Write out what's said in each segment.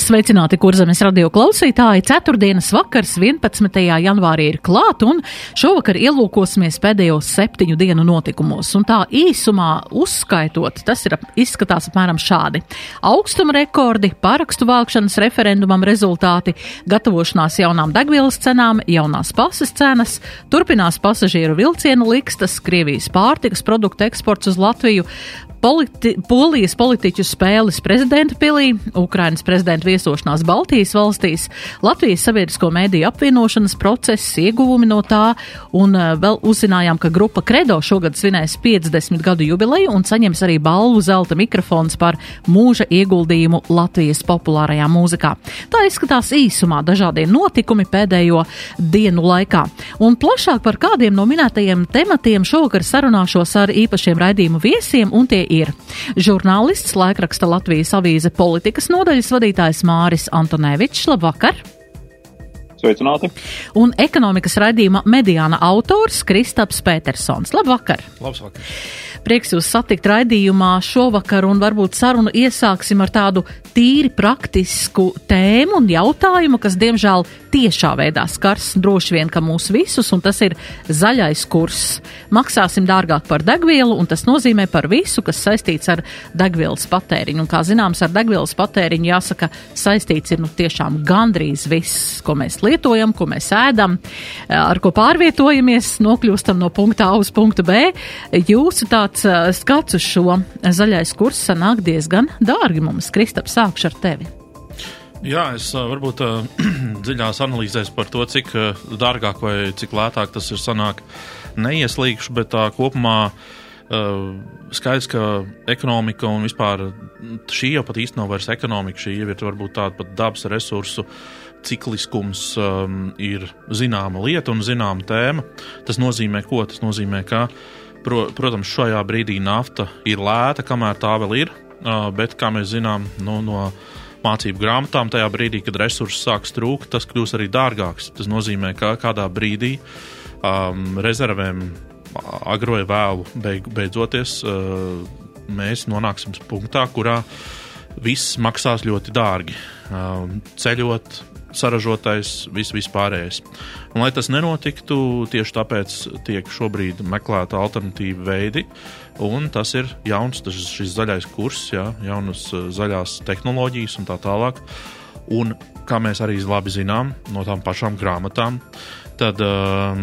Sveicināti, kurzemes radio klausītāji! Ceturtdienas vakars 11. janvārī ir klāt, un šovakar ielūkosimies pēdējos septiņu dienu notikumos. Un tā īsumā uzskaitot, tas ir izskatās apmēram šādi. Augstuma rekordi, pārakstu vākšanas referendumam rezultāti, gatavošanās jaunām degvielas cenām, jaunās pases cenas, turpinās pasažieru vilcienu likstas, Krievijas pārtikas produktu eksports uz Latviju, politi Polijas politiķu spēles prezidenta pilī, Ukrainas prezidenta viesošanās Baltijas valstīs, Latvijas sabiedrisko mēdīju apvienošanas process, ieguvumi no tā, un uh, vēl uzzinājām, ka grupa Kredo šogad svinēs 50 gadu jubileju un saņems arī balvu zelta mikrofons par mūža ieguldījumu Latvijas populārajā mūzikā. Tā izskatās īsumā dažādie notikumi pēdējo dienu laikā. Un plašāk par kādiem no minētajiem tematiem šovakar sarunāšos ar īpašiem raidījumu viesiem, un tie ir žurnālists, laikraksta Latvijas avīze politikas nodaļas vadītājs Māris Antonēvičs. Labvakar! Sveicināti! Un ekonomikas raidījuma mediāna autors Kristaps Petersons. Labvakar! Labs vakar! Prieks jūs satikt raidījumā šovakar un varbūt sarunu iesāksim ar tādu tīri praktisku tēmu un jautājumu, kas diemžēl tiešā veidā skars droši vien, mūs visus, un tas ir zaļais kurs. Maksāsim dārgāk par degvielu, un tas nozīmē par visu, kas saistīts ar degvielas patēriņu. Un, kā zināms, ar degvielas patēriņu jāsaka, saistīts ir nu tiešām gandrīz viss, ko mēs lietojam, ko mēs ēdam, ar ko pārvietojamies, nokļūstam no punkta A uz punktu B. Jūsu tāds uh, skats uz šo zaļais kurs sanāk diezgan dārgi mums. Kristap, sākšu ar tevi. Jā, es varbūt dziļās analīzēs par to, cik dārgāk vai cik lētāk tas ir sanāk, neieslīgšu, bet tā kopumā skaidrs, ka ekonomika un vispār šī jau pat īsti nav vairs ekonomika, šī jau ir varbūt tāda pat dabas resursu cikliskums um, ir zināma lieta un zināma tēma. Tas nozīmē, ko tas nozīmē, ka, pro, protams, šajā brīdī nafta ir lēta, kamēr tā vēl ir, uh, bet, kā mēs zinām, nu, no mācību grāmatām, tajā brīdī, kad resursi sāks trūkt, tas kļūs arī dārgāks. Tas nozīmē, ka kādā brīdī um, rezervēm agro vai vēlu beig, beidzoties, uh, mēs nonāksim punktā, kurā viss maksās ļoti dārgi. Um, ceļot, saražotais, viss vispārējais. Un, lai tas nenotiktu, tieši tāpēc tiek šobrīd meklēta alternatīva veidi, un tas ir jauns, tas šis zaļais kurs, jā, jaunas zaļās tehnoloģijas un tā tālāk. Un, kā mēs arī labi zinām no tām pašām grāmatām, tad uh,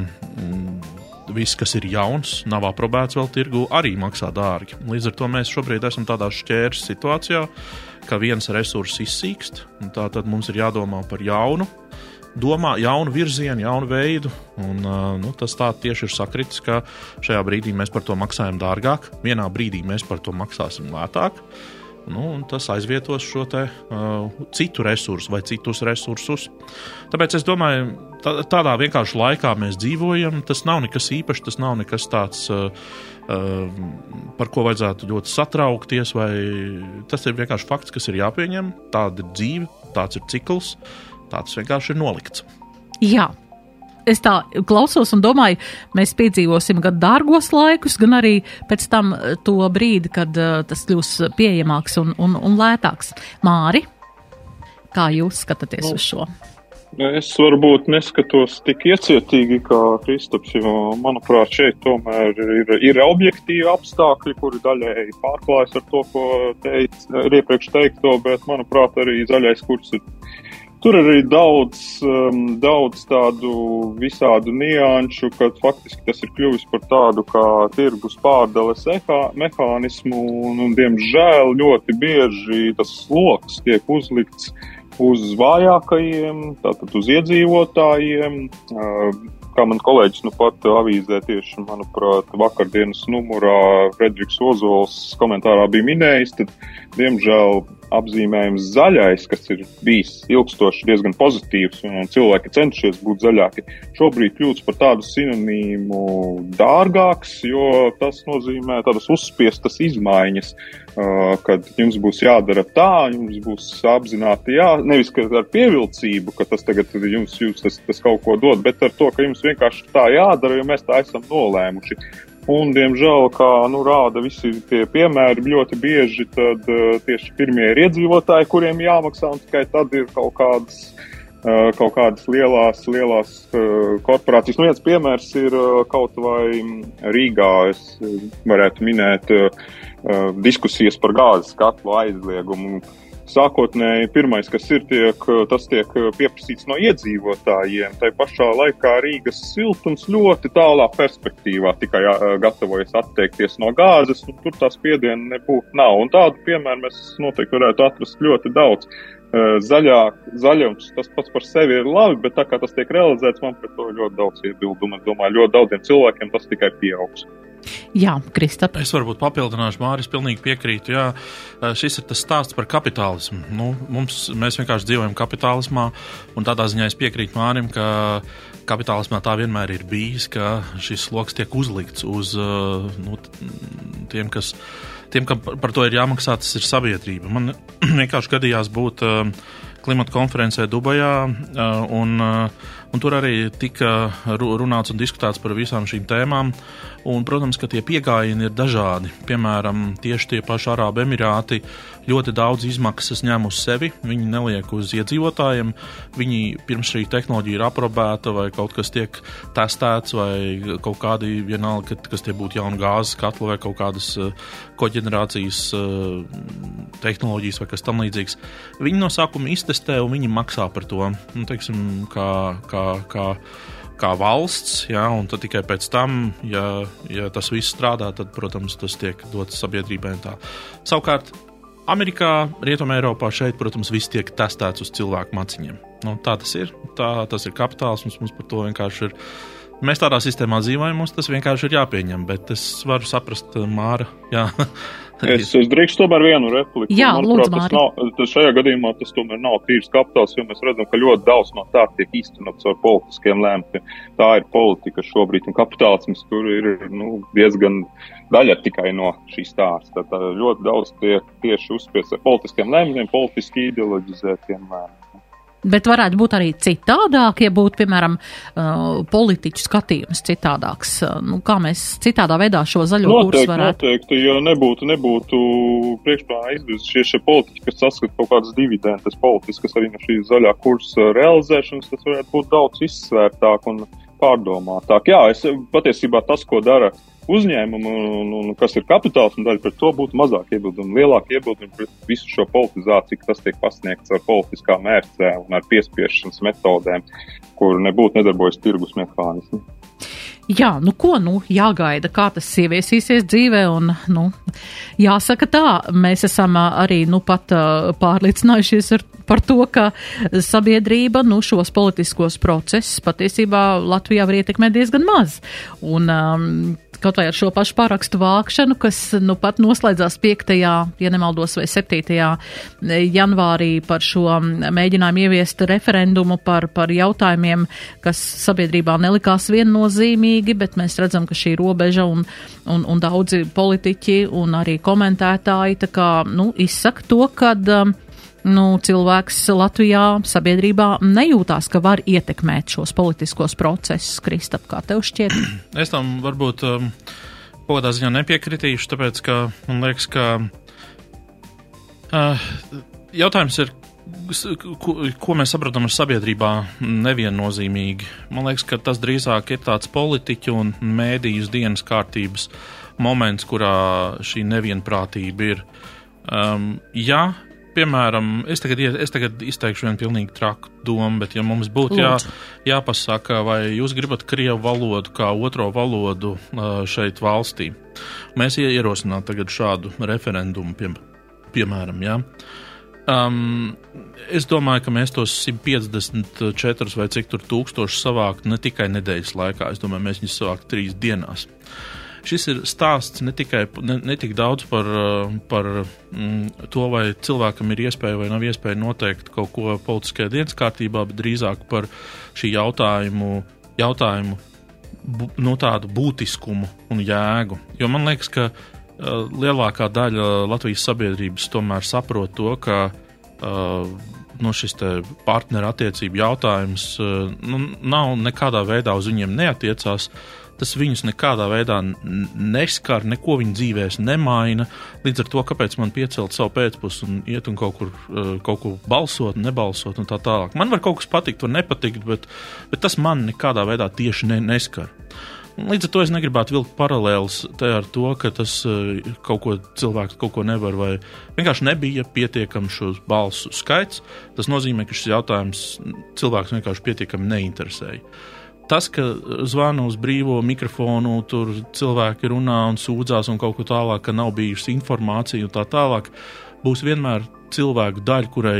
viss, kas ir jauns, nav aprobēts vēl tirgu, arī maksā dārgi. Līdz ar to mēs šobrīd esam tādā šķērs situācijā, ka viens resurss izsīkst, un tā tad mums ir jādomā par jaunu. Domā jaunu virzienu, jaunu veidu, un nu, tas tā tieši ir sakritis, ka šajā brīdī mēs par to maksājam dārgāk, vienā brīdī mēs par to maksāsim lētāk, nu, tas aizvietos šo te, uh, citu resursu vai citus resursus. Tāpēc es domāju, tā, tādā vienkārši laikā mēs dzīvojam. Tas nav nekas īpašs, tas nav nekas tāds. Uh, par ko vajadzētu ļoti satraukties, vai tas ir vienkārši fakts, kas ir jāpieņem. Tāda ir dzīve, tāds ir cikls, tāds vienkārši ir nolikts. Jā. Es tā klausos un domāju, mēs piedzīvosim gan dārgos laikus, gan arī pēc tam to brīdi, kad uh, tas kļūs pieejamāks un, un, un lētāks. Māri, kā jūs skatāties uz šo? Es varbūt neskatos tik iecietīgi kā Kristaps, jo, manuprāt, šeit tomēr ir, ir objektīvi apstākļi, kuri daļēji pārklājas ar to, ko teic, iepriekš teikto, bet, manuprāt, arī zaļais kurs ir. Tur arī daudz, um, daudz tādu visādu nianšu, kad faktiski tas ir kļuvis par tādu kā tirgus pārdales mehānismu, un, un diemžēl ļoti bieži tas sloks tiek uzlikts uz vājākajiem, tātad uz iedzīvotājiem. Kā man kolēģis nu pat avīzē tieši, manuprāt, vakardienas numurā Frederiks Ozols komentārā bija minējis, tad, diemžēl, apzīmējums zaļais, kas ir bijis ilgstoši diezgan pozitīvs un cilvēki cenšies būt zaļāki, šobrīd kļūst par tādu sinonīmu dārgāks, jo tas nozīmē tādas uzspiestas izmaiņas, kad jums būs jādara tā, jums būs apzināti jā, nevis ar pievilcību, ka tas tagad jums, jums tas, tas kaut ko dod, bet ar to, ka jums vienkārši tā jādara, jo mēs tā esam nolēmuši. Un, diemžēl, kā nu, rāda visi tie piemēri, ļoti bieži tad, uh, tieši pirmie ir iedzīvotāji, kuriem jāmaksā, un tikai tad ir kaut kādas, uh, kaut kādas lielās, lielās uh, korporācijas. Nu, viens piemērs ir kaut vai Rīgā, es varētu minēt diskusijas par gāzes katlu aizliegumu. Sākotnēji pirmais, kas ir, tiek, tas tiek pieprasīts no iedzīvotājiem. Tā pašā laikā Rīgas siltums ļoti tālā perspektīvā tikai gatavojas atteikties no gāzes, un tur tā spiediena nebūtu nav. Un tādu piemēru mēs noteikti varētu atrast ļoti daudz. Zaļā, zaļums tas pats par sevi ir labi, bet tā kā tas tiek realizēts, man pret to ļoti daudz iebildumu. Es domāju, ļoti daudziem cilvēkiem tas tikai pieaugs. Jā, Kristap. Es varbūt papildināšu, Māris, pilnīgi piekrītu. Jā, šis ir tas stāsts par kapitālismu. Nu, mums, mēs vienkārši dzīvojam kapitālismā, un tādā ziņā es piekrītu Mārim, ka kapitālismā tā vienmēr ir bijis, ka šis sloks tiek uzlikts uz nu, tiem, kas. Tiem, kam par to ir jāmaksā, tas ir sabiedrība. Man vienkārši gadījās būt klimata konferencē Dubajā, un, un tur arī tika runāts un diskutēts par visām šīm tēmām. Un, protams, ka tie pieejami ir dažādi. Piemēram, tieši tie paši Arābu Emirāti ļoti daudz izmaksas ņem uz sevi. Viņi neliek uz iedzīvotājiem. Viņi pirms šī tehnoloģija ir aprobēta, vai kaut kas tiek testēts, vai kaut kādi vienalga, kas tie būtu jauni gāzes katli vai kaut kādas uh, koģenerācijas uh, tehnoloģijas vai kas tam līdzīgs. Viņi no sākuma iztestē un viņi maksā par to. Nu, teiksim, kā, kā, kā kā valsts, ja, un tikai pēc tam, ja, ja tas viss strādā, tad, protams, tas tiek dots sabiedrībai. Savukārt, Amerikā, Rietumē, Eiropā šeit, protams, viss tiek testēts uz cilvēku maciņiem. Nu, tā tas ir. Tā, tas ir kapitāls, mums, mums par to vienkārši ir. Mēs tādā sistēmā dzīvojam, mums tas vienkārši ir jāpieņem, bet es varu saprast, Māra, jā, Es, es drīkstu tomēr vienu repliku. Jā, Manuprāt, lūdzu, tas nav, tas šajā gadījumā tas tomēr nav tīrs kapitāls, jo mēs redzam, ka ļoti daudz no tā tiek īstenots ar politiskiem lēmumiem. Tā ir politika šobrīd, un kapitālisms tur ir nu, diezgan daļa tikai no šīs stāsta. Tā ļoti daudz tiek tieši uzspiests ar politiskiem lēmumiem, politiski ideoloģizētiem lēmumiem. Bet varētu būt arī citādāk, ja būtu, piemēram, uh, politiķu skatījums citādāks. Uh, nu, kā mēs citādā veidā šo zaļo kursu varētu? Noteikti, ja nebūtu, nebūtu priekšplānā izvirzīti šie, šie politiķi, kas saskata kaut kādas dividendes politiskas arī no šīs zaļā kursa realizēšanas, tas varētu būt daudz izsvērtāk un pārdomātāk. Jā, es patiesībā tas, ko dara uzņēmumu, un, un kas ir kapitāls, un daļa pret to būtu mazāk iebildumu, lielāk iebildumu pret visu šo politizāciju, kas tiek pasniegts ar politiskām mērķēm un ar piespiešanas metodēm, kur nebūtu nedarbojas tirgus mehānismi. Jā, nu ko, nu jāgaida, kā tas ieviesīsies dzīvē, un, nu, jāsaka tā, mēs esam arī, nu, pat uh, pārliecinājušies ar, par to, ka sabiedrība, nu, šos politiskos procesus patiesībā Latvijā var ietekmēt diezgan maz. Un, um, kaut vai ar šo pašu pārakstu vākšanu, kas nu pat noslēdzās 5. ja nemaldos, vai 7. janvārī par šo mēģinājumu ieviest referendumu par, par jautājumiem, kas sabiedrībā nelikās viennozīmīgi, bet mēs redzam, ka šī robeža un, un, un daudzi politiķi un arī komentētāji tā kā, nu, izsaka to, kad um, nu, cilvēks Latvijā sabiedrībā nejūtās, ka var ietekmēt šos politiskos procesus. Kristap, kā tev šķiet? Es tam varbūt um, kādā ziņā nepiekritīšu, tāpēc, ka man liekas, ka uh, jautājums ir, ko, ko mēs saprotam ar sabiedrībā neviennozīmīgi. Man liekas, ka tas drīzāk ir tāds politiķu un mēdījas dienas kārtības moments, kurā šī nevienprātība ir. Um, ja piemēram, es tagad, es tagad izteikšu vienu pilnīgi traku domu, bet ja mums būtu jā, jāpasaka, vai jūs gribat krievu valodu kā otro valodu šeit valstī, mēs ierosinātu tagad šādu referendumu, pie, piemēram, jā. Um, es domāju, ka mēs tos 154 vai cik tur tūkstoši savākt ne tikai nedēļas laikā, es domāju, mēs viņus savākt trīs dienās. Šis ir stāsts ne tikai ne, ne tik daudz par, par mm, to, vai cilvēkam ir iespēja vai nav iespēja noteikt kaut ko politiskajā dienas kārtībā, bet drīzāk par šī jautājumu, jautājumu bu, no tādu būtiskumu un jēgu. Jo man liekas, ka uh, lielākā daļa Latvijas sabiedrības tomēr saprot to, ka uh, no šis partneru attiecību jautājums nu, nav nekādā veidā uz viņiem neatiecās. Tas viņus nekādā veidā neskar, neko viņu dzīvēs nemaina. Līdz ar to, kāpēc man piecelt savu pēcpusdienu un iet un kaut kur, uh, kaut kur balsot, nebalsot un tā tālāk. Man var kaut kas patikt, var nepatikt, bet, bet tas man nekādā veidā tieši ne, neskar. Līdz ar to es negribētu vilkt paralēlus ar to, ka tas uh, kaut ko cilvēks kaut ko nevar, vai vienkārši nebija pietiekams šo balsu skaits. Tas nozīmē, ka šis jautājums cilvēks vienkārši pietiekami neinteresēja. Tas, ka zvana uz brīvo mikrofonu, tur cilvēki runā un sūdzās un kaut ko tālāk, ka nav bijusi informācija un tā tālāk, būs vienmēr cilvēku daļa, kurai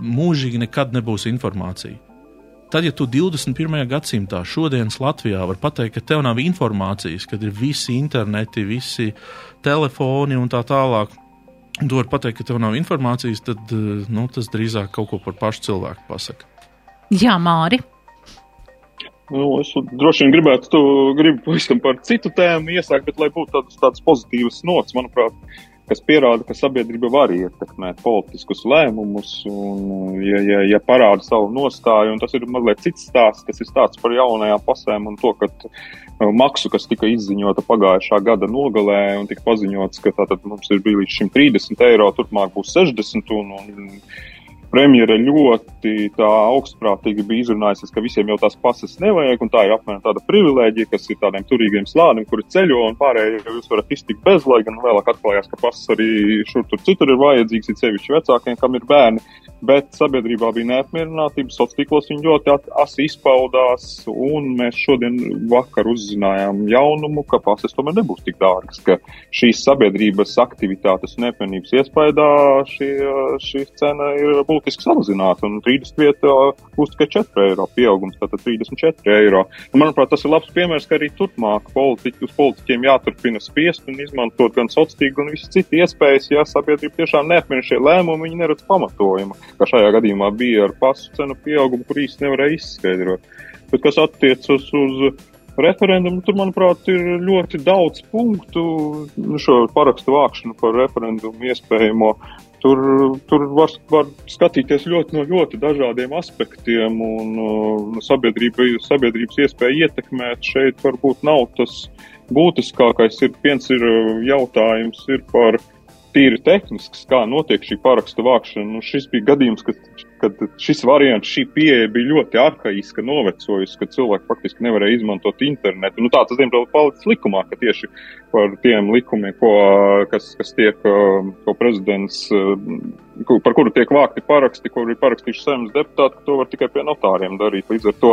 mūžīgi nekad nebūs informācija. Tad, ja tu 21. gadsimtā, šodienas Latvijā, var pateikt, ka tev nav informācijas, kad ir visi interneti, visi telefoni un tā tālāk, un tu vari pateikt, ka tev nav informācijas, tad nu, tas drīzāk kaut ko par pašu cilvēku pasaka. Jā, Māri. Nu, es droši vien gribētu, tu gribi pavisam par citu tēmu iesākt, bet lai būtu tādas, tādas pozitīvas nots, manuprāt, kas pierāda, ka sabiedrība var ietekmēt politiskus lēmumus, un, ja, ja, ja parāda savu nostāju, un tas ir mazliet cits stāsts, tas ir stāsts par jaunajām pasēm un to, ka uh, maksu, kas tika izziņota pagājušā gada nogalē, un tika paziņots, ka tātad mums ir bijis līdz šim 30 eiro, turpmāk būs 60, un, un premjera ļoti augstprātīgi bija izrunājusies, ka visiem jau tās pases nevajag, un tā ir apmēram tāda privilēģija, kas ir tādiem turīgiem slānim, kuri ceļo, un pārējie jūs varat iztikt bez, lai gan vēlāk atklājās, ka pases arī šur tur citur ir vajadzīgs, ir sevišķi vecākiem, kam ir bērni, bet sabiedrībā bija neapmierinātība, sociālos tīklos viņi ļoti asi izpaudās, un mēs šodien vakar uzzinājām jaunumu, ka pases tomēr nebūs tik dārgas, ka šīs sabiedrības aktivitātes un neapmienības iespējā šī, šī cena ir būtiska būtiski samazināta, un 30 vietā būs tikai 4 eiro pieaugums, tātad 34 eiro. Un, manuprāt, tas ir labs piemērs, ka arī turpmāk politiķi, uz politiķiem jāturpina spiest un izmantot gan sociālo tīklu, gan visas citas iespējas, ja sabiedrība tiešām neapmiera šie lēmumi, viņi neredz pamatojumu, kā šajā gadījumā bija ar pasu cenu pieaugumu, kur īsti nevarēja izskaidrot. Bet kas attiecas uz referendumu, tur, manuprāt, ir ļoti daudz punktu nu, šo parakstu vākšanu par referendumu iespējamo Tur, tur var, var skatīties ļoti no ļoti dažādiem aspektiem, un uh, sabiedrība, sabiedrības iespēja ietekmēt šeit varbūt nav tas būtiskākais. Ir viens ir uh, jautājums ir par tīri tehnisks, kā notiek šī parakstu vākšana. Nu, šis bija gadījums, kad kad šis variants, šī pieeja bija ļoti arhaiska, novecojusi, ka cilvēki faktiski nevarēja izmantot internetu. Nu, tā tas, diemžēl, palicis likumā, ka tieši par tiem likumiem, ko, kas, kas tiek, ko prezidents, par kuru tiek vākti paraksti, kur ir parakstījuši saimnes deputāti, ka to var tikai pie notāriem darīt. Līdz ar to,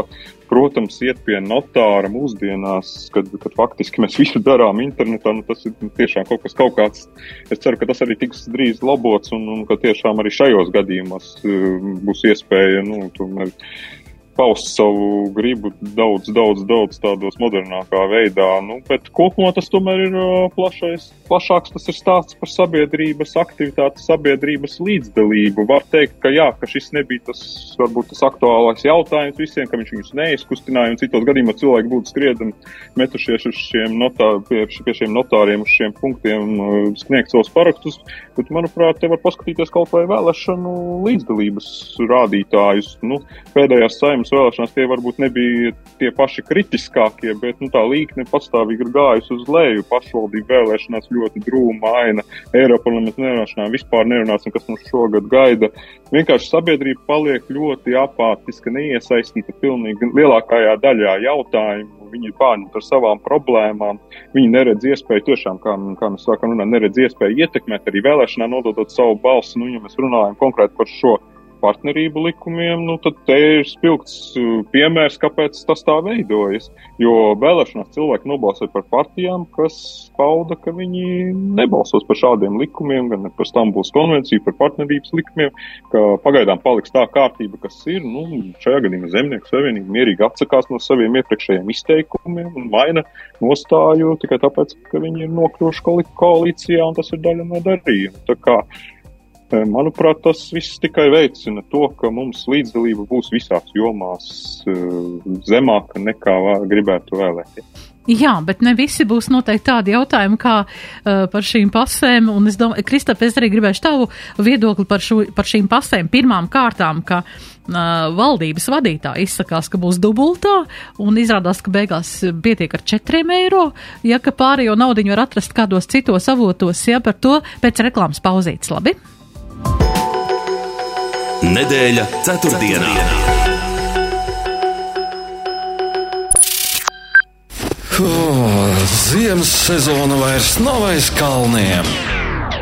protams, iet pie notāra mūsdienās, kad, kad faktiski mēs visu darām internetā, nu, tas ir tiešām kaut kas kaut kāds. Es ceru, ka tas arī tiks drīz labots un, un ka tiešām arī šajos gadījumos būs iespēja nu, tomēr paust savu gribu daudz, daudz, daudz tādos modernākā veidā. Nu, bet kopumā tas tomēr ir plašais, plašāks. Tas ir stāsts par sabiedrības aktivitāti, sabiedrības līdzdalību. Var teikt, ka jā, ka šis nebija tas, varbūt tas aktuālākais jautājums visiem, ka viņš viņus neizkustināja, citos gadījumos cilvēki būtu skriedami metušies uz šiem notā, pie, pie šiem notāriem, uz šiem punktiem, sniegt savus parakstus. Bet, manuprāt, te var paskatīties kaut vai vēlēšanu līdzdalības rādītājus. Nu, pēdējās saimnes pirms vēlēšanās tie varbūt nebija tie paši kritiskākie, bet nu, tā līkne pastāvīgi ir gājusi uz leju. Pašvaldību vēlēšanās ļoti drūma aina, Eiroparlamenta nevēlēšanām vispār nerunāsim, kas mums šogad gaida. Vienkārši sabiedrība paliek ļoti apātiska, neiesaistīta pilnīgi lielākajā daļā jautājumu. Viņi ir pārņemti ar savām problēmām. Viņi neredz iespēju, tiešām, kā, kā mēs sākam runāt, neredz iespēju ietekmēt arī vēlēšanā, nododot savu balsi. Nu, ja mēs runājam konkrēti par šo partnerību likumiem, nu, tad te ir spilgts uh, piemērs, kāpēc tas tā veidojas. Jo vēlēšanās cilvēki nobalsoja par partijām, kas pauda, ka viņi nebalsos par šādiem likumiem, gan par Stambuls konvenciju, par partnerības likumiem, ka pagaidām paliks tā kārtība, kas ir. Nu, šajā gadījumā Zemnieku savienība mierīgi atsakās no saviem iepriekšējiem izteikumiem un maina nostāju tikai tāpēc, ka viņi ir nokļuvuši koalīcijā un tas ir daļa no darījuma. Manuprāt, tas viss tikai veicina to, ka mums līdzdalība būs visās jomās zemāka nekā gribētu vēlēties. Jā, bet ne visi būs noteikti tādi jautājumi kā uh, par šīm pasēm. Un es domāju, Kristap, es arī gribēšu tavu viedokli par, šo, par šīm pasēm. Pirmām kārtām, ka uh, valdības vadītāji izsakās, ka būs dubultā, un izrādās, ka beigās pietiek ar 4 eiro, ja ka pārējo naudiņu var atrast kādos citos avotos, ja par to pēc reklāmas pauzītes. Labi? Nedēļa ceturtdienā. Ziemas sezona vairs nav aiz kalniem.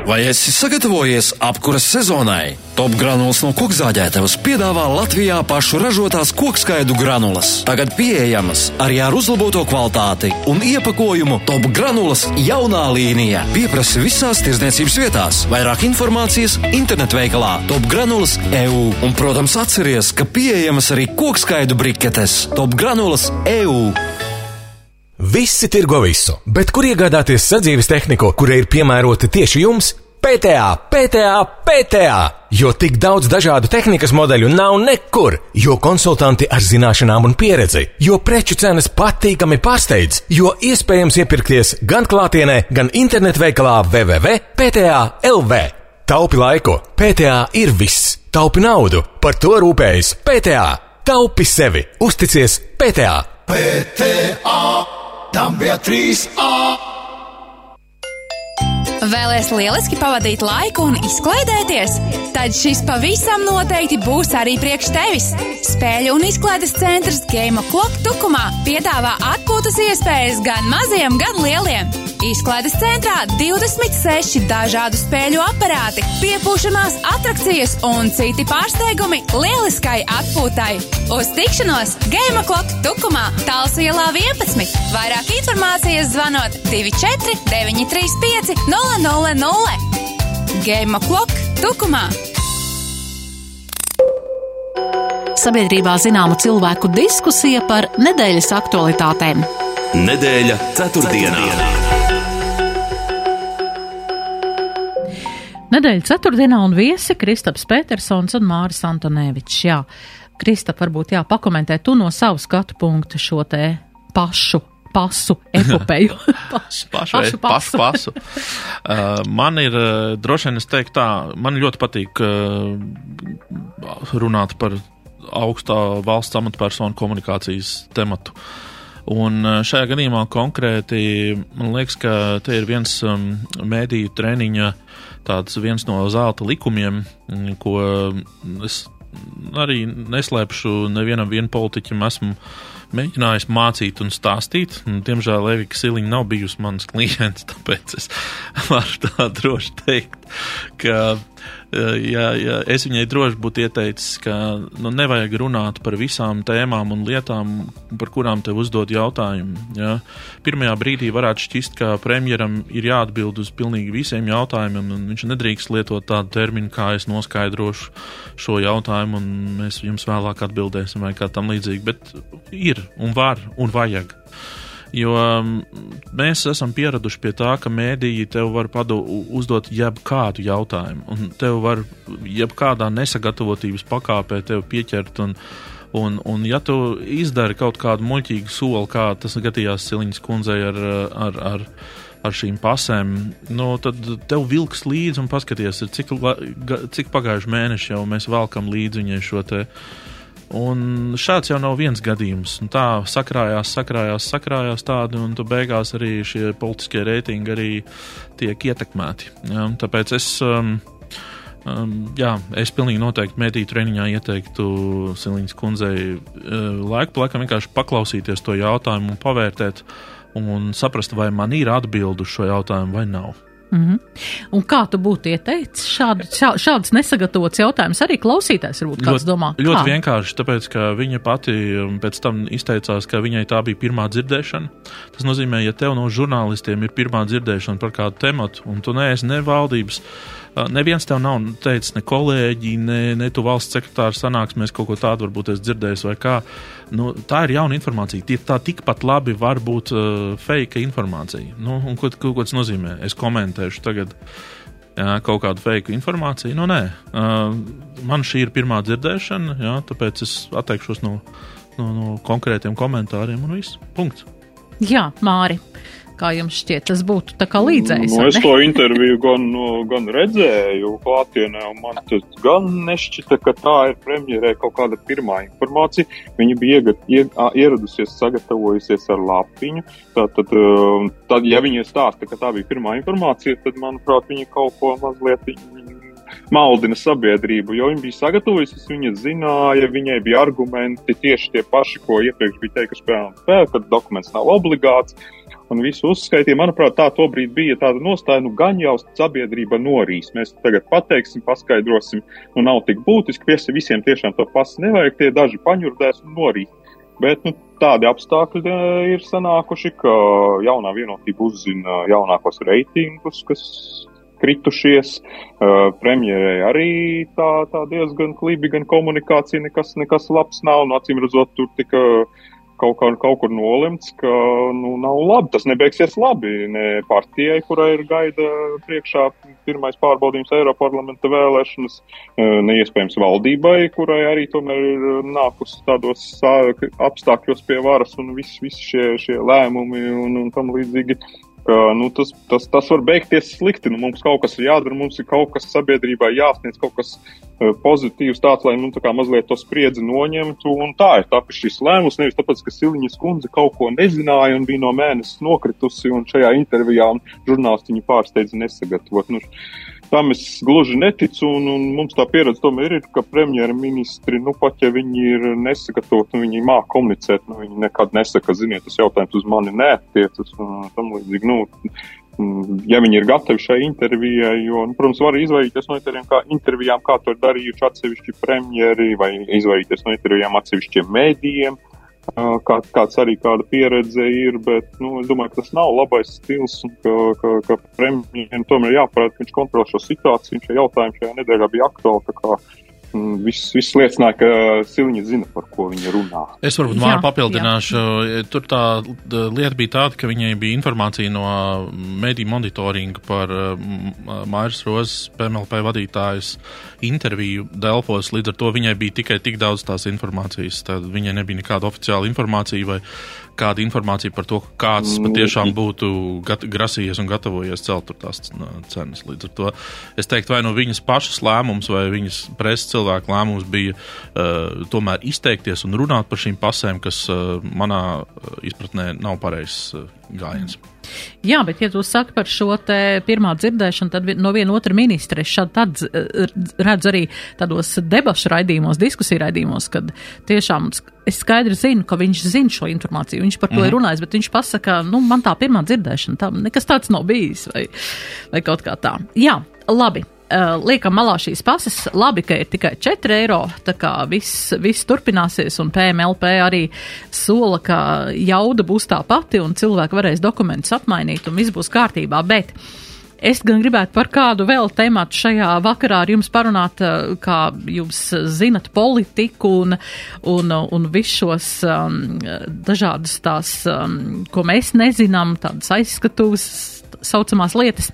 Vai esi sagatavojies apkuras sezonai? Top granulas no kokzāģētavas piedāvā Latvijā pašu ražotās kokskaidu granulas. Tagad pieejamas arī ar uzlaboto kvalitāti un iepakojumu Top granulas jaunā līnija. Pieprasi visās tirdzniecības vietās. Vairāk informācijas internetveikalā Top granulas EU. Un, protams, atceries, ka pieejamas arī kokskaidu briketes Top granulas EU. Visi tirgo visu, bet kur iegādāties sadzīves tehniku, kurai ir piemērota tieši jums? PTA, PTA, PTA! Jo tik daudz dažādu tehnikas modeļu nav nekur, jo konsultanti ar zināšanām un pieredzi, jo preču cenas patīkami pārsteidz, jo iespējams iepirkties gan klātienē, gan internetveikalā www.pta.lv. Taupi laiku, PTA ir viss, taupi naudu, par to rūpējas PTA. Taupi sevi, uzticies PTA! PTA! Tam bija trīs A! Vēlēs lieliski pavadīt laiku un izklaidēties? Tad šis pavisam noteikti būs arī priekš tevis. Spēļu un izklaides centrs Game Clock Tukumā piedāvā atpūtas iespējas gan maziem, gan lieliem. Izklaides centrā 26 dažādu spēļu aparāti, piepūšamās atrakcijas un citi pārsteigumi lieliskai atpūtai. Uz tikšanos Game Clock Tukumā, Talsielā 11. Vairāk informācijas zvanot 24 935 000. Game Clock Tukumā. Sabiedrībā zināma cilvēku diskusija par nedēļas aktualitātēm. Nedēļa ceturtdienā. Nedēļa ceturtdienā un viesi Kristaps Petersons un Māris Antonēvičs. Jā, Kristap, varbūt jā, pakomentē tu no savu skatu punktu šo te pašu pasu epopeju. pašu, pašu, pašu, pašu. pasu. uh, man ir, uh, droši vien es teiktu tā, man ļoti patīk uh, runāt par augstā valsts amatpersonu komunikācijas tematu. Un uh, šajā gadījumā konkrēti man liekas, ka te ir viens um, mēdīju treniņa, tāds viens no zelta likumiem, ko es arī neslēpšu nevienam politiķim esmu mēģinājis mācīt un stāstīt. Un, diemžēl Levika Siliņa nav bijusi mans klients, tāpēc es varu tā droši teikt, ka ja, ja es viņai droši būtu ieteicis, ka nu, nevajag runāt par visām tēmām un lietām, par kurām tev uzdod jautājumu. Ja. Pirmajā brīdī varētu šķist, ka premjeram ir jāatbild uz pilnīgi visiem jautājumiem, un viņš nedrīkst lietot tādu terminu, kā es noskaidrošu šo jautājumu, un mēs jums vēlāk atbildēsim, vai kā tam līdzīgi. Bet ir un var un vajag. Jo um, mēs esam pieraduši pie tā, ka mēdīji tev var padu, uzdot jebkādu jautājumu, un tev var jebkādā nesagatavotības pakāpē pieķert. Un, Un, un ja tu izdari kaut kādu muļķīgu soli, kā tas gadījās Siliņas kundzei ar, ar, ar, ar šīm pasēm, nu, tad tev vilks līdzi un paskaties, cik, cik pagājuši mēneši jau mēs velkam līdzi viņai šo te uh, Un šāds jau nav viens gadījums. Un tā sakrājās, sakrājās, sakrājās tādi, un beigās arī šie politiskie reitingi arī tiek ietekmēti. Ja? Tāpēc es, um, um, jā, es pilnīgi noteikti mediju treniņā ieteiktu Siliņas kundzei uh, laiku pa laikam vienkārši paklausīties to jautājumu un pavērtēt un saprast, vai man ir atbildu šo jautājumu vai nav. Mm -hmm. Un kā tu būtu ieteicis šādu, šā, šādus nesagatavotus jautājumus arī klausītājs? Varbūt kāds ļoti, domā, ļoti kā? vienkārši, tāpēc, ka viņa pati um, pēc tam izteicās, ka viņai tā bija pirmā dzirdēšana. Tas nozīmē, ja tev no žurnālistiem ir pirmā dzirdēšana par kādu tematu, un tu neesi ne valdības, neviens tev nav teicis, ne kolēģi, ne, ne tu valsts sekretārs sanāksmēs kaut ko tādu varbūt es dzirdējis vai kā. Nu, tā ir jauna informācija. Tie, tā tikpat labi var būt uh, fake informācija. Nu, un ko, ko, ko tas nozīmē? Es komentēšu tagad jā, kaut kādu fake informāciju. Nu, nē, uh, man šī ir pirmā dzirdēšana, jā, tāpēc es atteikšos no, no, no konkrētiem komentāriem un viss. Punkts. Jā, Māri, kā jums šķiet, tas būtu tā kā līdzējs? Nu, es to interviju gan, nu, gan redzēju klātienē, un man tas gan nešķita, ka tā ir premjerē kaut kāda pirmā informācija. Viņa bija iegat, ie, ā, ieradusies, sagatavojusies ar lapiņu. Tātad, um, tad, ja viņa stāsta, ka tā bija pirmā informācija, tad, manuprāt, viņa kaut ko mazliet maldina sabiedrību, jo viņa bija sagatavojusies, viņa zināja, viņai bija argumenti tieši tie paši, ko iepriekš bija teikusi PNP, ka dokuments nav obligāts. Un visu uzskaitīja, manuprāt, tā tobrīd bija tāda nostāja, nu gan jau sabiedrība norīs. Mēs tagad pateiksim, paskaidrosim, nu nav tik būtiski, viesi visiem tiešām to pasu nevajag, tie daži paņurdēs un norīs. Bet nu, tādi apstākļi eh, ir sanākuši, ka jaunā vienotība uzzina jaunākos reitingus, kas kritušies. Uh, premjerei arī tā, tā diezgan klibi, gan komunikācija nekas, nekas labs nav. Un, acīm redzot, tur tika kaut, kā, kaut kur nolemts, ka nu, nav labi. Tas nebeigsies labi ne partijai, kurai ir gaida priekšā pirmais pārbaudījums Eiroparlamenta vēlēšanas, uh, ne iespējams valdībai, kurai arī tomēr ir nākus tādos apstākļos pie varas un visi vis šie, šie lēmumi un, un tam līdzīgi ka nu, tas, tas, tas var beigties slikti. Nu, mums kaut kas ir jādara, mums ir kaut kas sabiedrībā jāsniedz, kaut kas uh, pozitīvs, tāds, lai nu, tā mazliet to spriedzi noņemtu. Un tā ir tapis šis lēmums. Nevis tāpēc, ka Siliņas kundze kaut ko nezināja un bija no mēnesis nokritusi, un šajā intervijā žurnālisti viņu pārsteidza nesagatavot. Nu, Tam es gluži neticu, un, un mums tā pieredze tomēr ir, ka premjerministri, nu pat ja viņi ir nesagatavoti, nu viņi māk komunicēt, nu viņi nekad nesaka, ziniet, tas jautājums uz mani neatiecas, un tam līdzīgi, nu, ja viņi ir gatavi šai intervijai, jo, nu, protams, var izvairīties no intervijām, kā, intervijām, kā to ir darījuši atsevišķi premjeri, vai izvairīties no intervijām atsevišķiem mēdījiem, kā, kāds arī kāda pieredze ir, bet nu, es domāju, ka tas nav labais stils un ka, ka, ka premjeram tomēr jāparāda, ka viņš kontrol šo situāciju. Šie jautājumi šajā nedēļā bija aktuāli. Mm, Viss, viss liecināja, ka Silņa zina, par ko viņa runā. Es varbūt Jā, māru papildināšu. Tur tā lieta bija tāda, ka viņai bija informācija no mediju monitoringa par uh, Mairas Rozes, PMLP vadītājas interviju Delfos. Līdz ar to viņai bija tikai tik daudz tās informācijas. Tad viņai nebija nekāda oficiāla informācija vai kāda informācija par to, kāds patiešām būtu grasījies un gatavojies celt tās cenas. Līdz ar to es teiktu, vai no viņas pašas lēmums vai viņas preses cilvēku lēmums bija uh, tomēr izteikties un runāt par šīm pasēm, kas uh, manā uh, izpratnē nav pareizs uh, gājiens. Jā, bet, ja tu saki par šo te pirmā dzirdēšanu, tad no viena otra ministra es šādi tad redzu arī tādos debašu raidījumos, diskusiju raidījumos, kad tiešām es skaidri zinu, ka viņš zina šo informāciju, viņš par to mm. ir runājis, bet viņš pasaka, nu, man tā pirmā dzirdēšana, tā nekas tāds nav bijis, vai, vai kaut kā tā. Jā, labi. Uh, liekam malā šīs pases. Labi, ka ir tikai 4 eiro. Tā kā viss, viss turpināsies, un PMLP arī sola, ka jauda būs tā pati, un cilvēki varēs dokumentus apmainīt, un viss būs kārtībā. Bet es gan gribētu par kādu vēl tematu šajā vakarā ar jums parunāt, uh, kā jūs zinat politiku un, un, un visus šos um, dažādus tās, um, ko mēs nezinām, tādas aizskatūs saucamās lietas.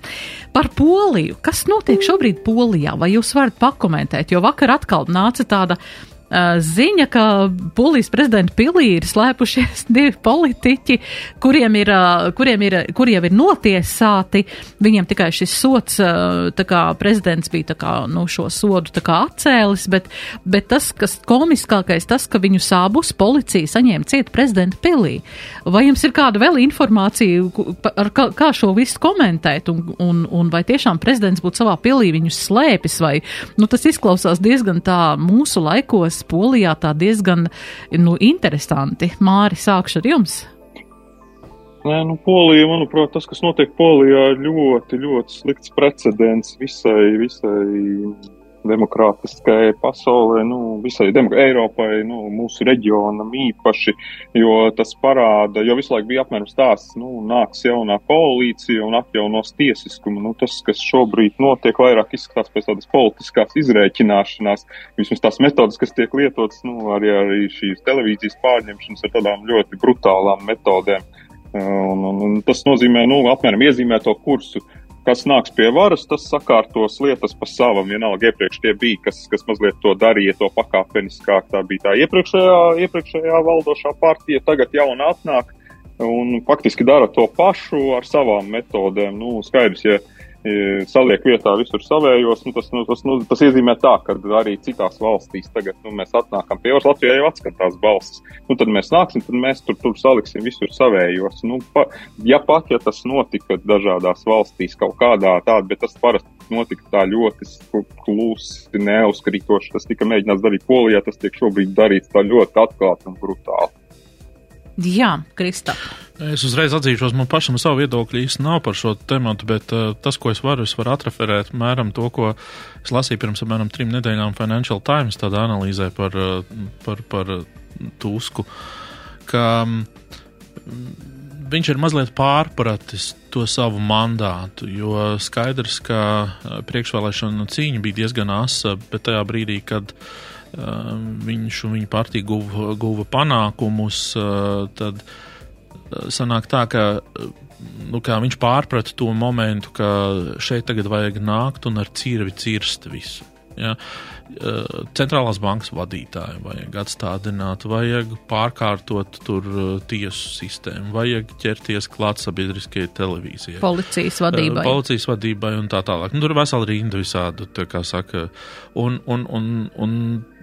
Par Poliju. Kas notiek šobrīd Polijā? Vai jūs varat pakomentēt? Jo vakar atkal nāca tāda ziņa, ka Polijas prezidenta pilī ir slēpušies divi politiķi, kuriem ir, kuriem ir, kuri jau ir notiesāti. Viņiem tikai šis sots, tā kā prezidents bija tā kā, nu, šo sodu tā kā atcēlis, bet, bet tas, kas komiskākais, tas, ka viņu abus policija saņēma ciet prezidenta pilī. Vai jums ir kāda vēl informācija, ar kā, kā šo visu komentēt, un, un, un vai tiešām prezidents būtu savā pilī viņus slēpis, vai, nu, tas izklausās diezgan tā mūsu laikos, Polijā tā diezgan, nu, interesanti. Māri, sākšu ar jums. Nē, nu, Polija, manuprāt, tas, kas notiek Polijā, ir ļoti, ļoti slikts precedents visai, visai demokrātiskai pasaulē, nu, visai Eiropai, nu, mūsu reģionam īpaši, jo tas parāda, jo visu laiku bija apmēram stāsts, nu, nāks jaunā koalīcija un atjaunos tiesiskumu. Nu, tas, kas šobrīd notiek, vairāk izskatās pēc tādas politiskās izrēķināšanās, vismaz tās metodas, kas tiek lietotas, nu, arī, arī šīs televīzijas pārņemšanas ar tādām ļoti brutālām metodēm. Un, un, un tas nozīmē, nu, apmēram iezīmē to kursu kas nāks pie varas, tas sakārtos lietas pa savam. Vienalga, iepriekš tie bija, kas, kas mazliet to darīja, to pakāpeniskāk. Tā bija tā iepriekšējā, iepriekšējā valdošā partija, tagad jauna atnāk un faktiski dara to pašu ar savām metodēm. Nu, skaidrs, ja saliek vietā visur savējos, nu, tas, nu, tas, nu, tas iezīmē tā, ka arī citās valstīs tagad nu, mēs atnākam pie varas, Latvijā jau atskatās balsis. Nu, tad mēs nāksim, tad mēs tur, tur saliksim visur savējos. Nu, pa, ja pat, ja tas notika dažādās valstīs kaut kādā tādā, bet tas parasti notika tā ļoti klusi, neuzkrītoši, tas tika mēģināts darīt Polijā, tas tiek šobrīd darīts tā ļoti atklāti un brutāli. Jā, Kristap. Es uzreiz atzīšos, man pašam savu viedokļu īsti nav par šo tematu, bet uh, tas, ko es varu, es varu atreferēt mēram to, ko es lasīju pirms apmēram trim nedēļām Financial Times tādā analīzē par, uh, par, par Tusku, ka um, viņš ir mazliet pārpratis to savu mandātu, jo skaidrs, ka uh, priekšvēlēšana cīņa bija diezgan asa, bet tajā brīdī, kad uh, viņš un viņa partija guva, guva panākumus, tad sanāk tā, ka nu, viņš pārprata to momentu, ka šeit tagad vajag nākt un ar cirvi cirst visu. Ja? Centrālās bankas vadītāju vajag atstādināt, vajag pārkārtot tur tiesu sistēmu, vajag ķerties klāt sabiedriskajai televīzijai. Policijas vadībai. Policijas vadībai un tā tālāk. Nu, tur ir vesela rinda visādu, kā saka. Un, un, un, un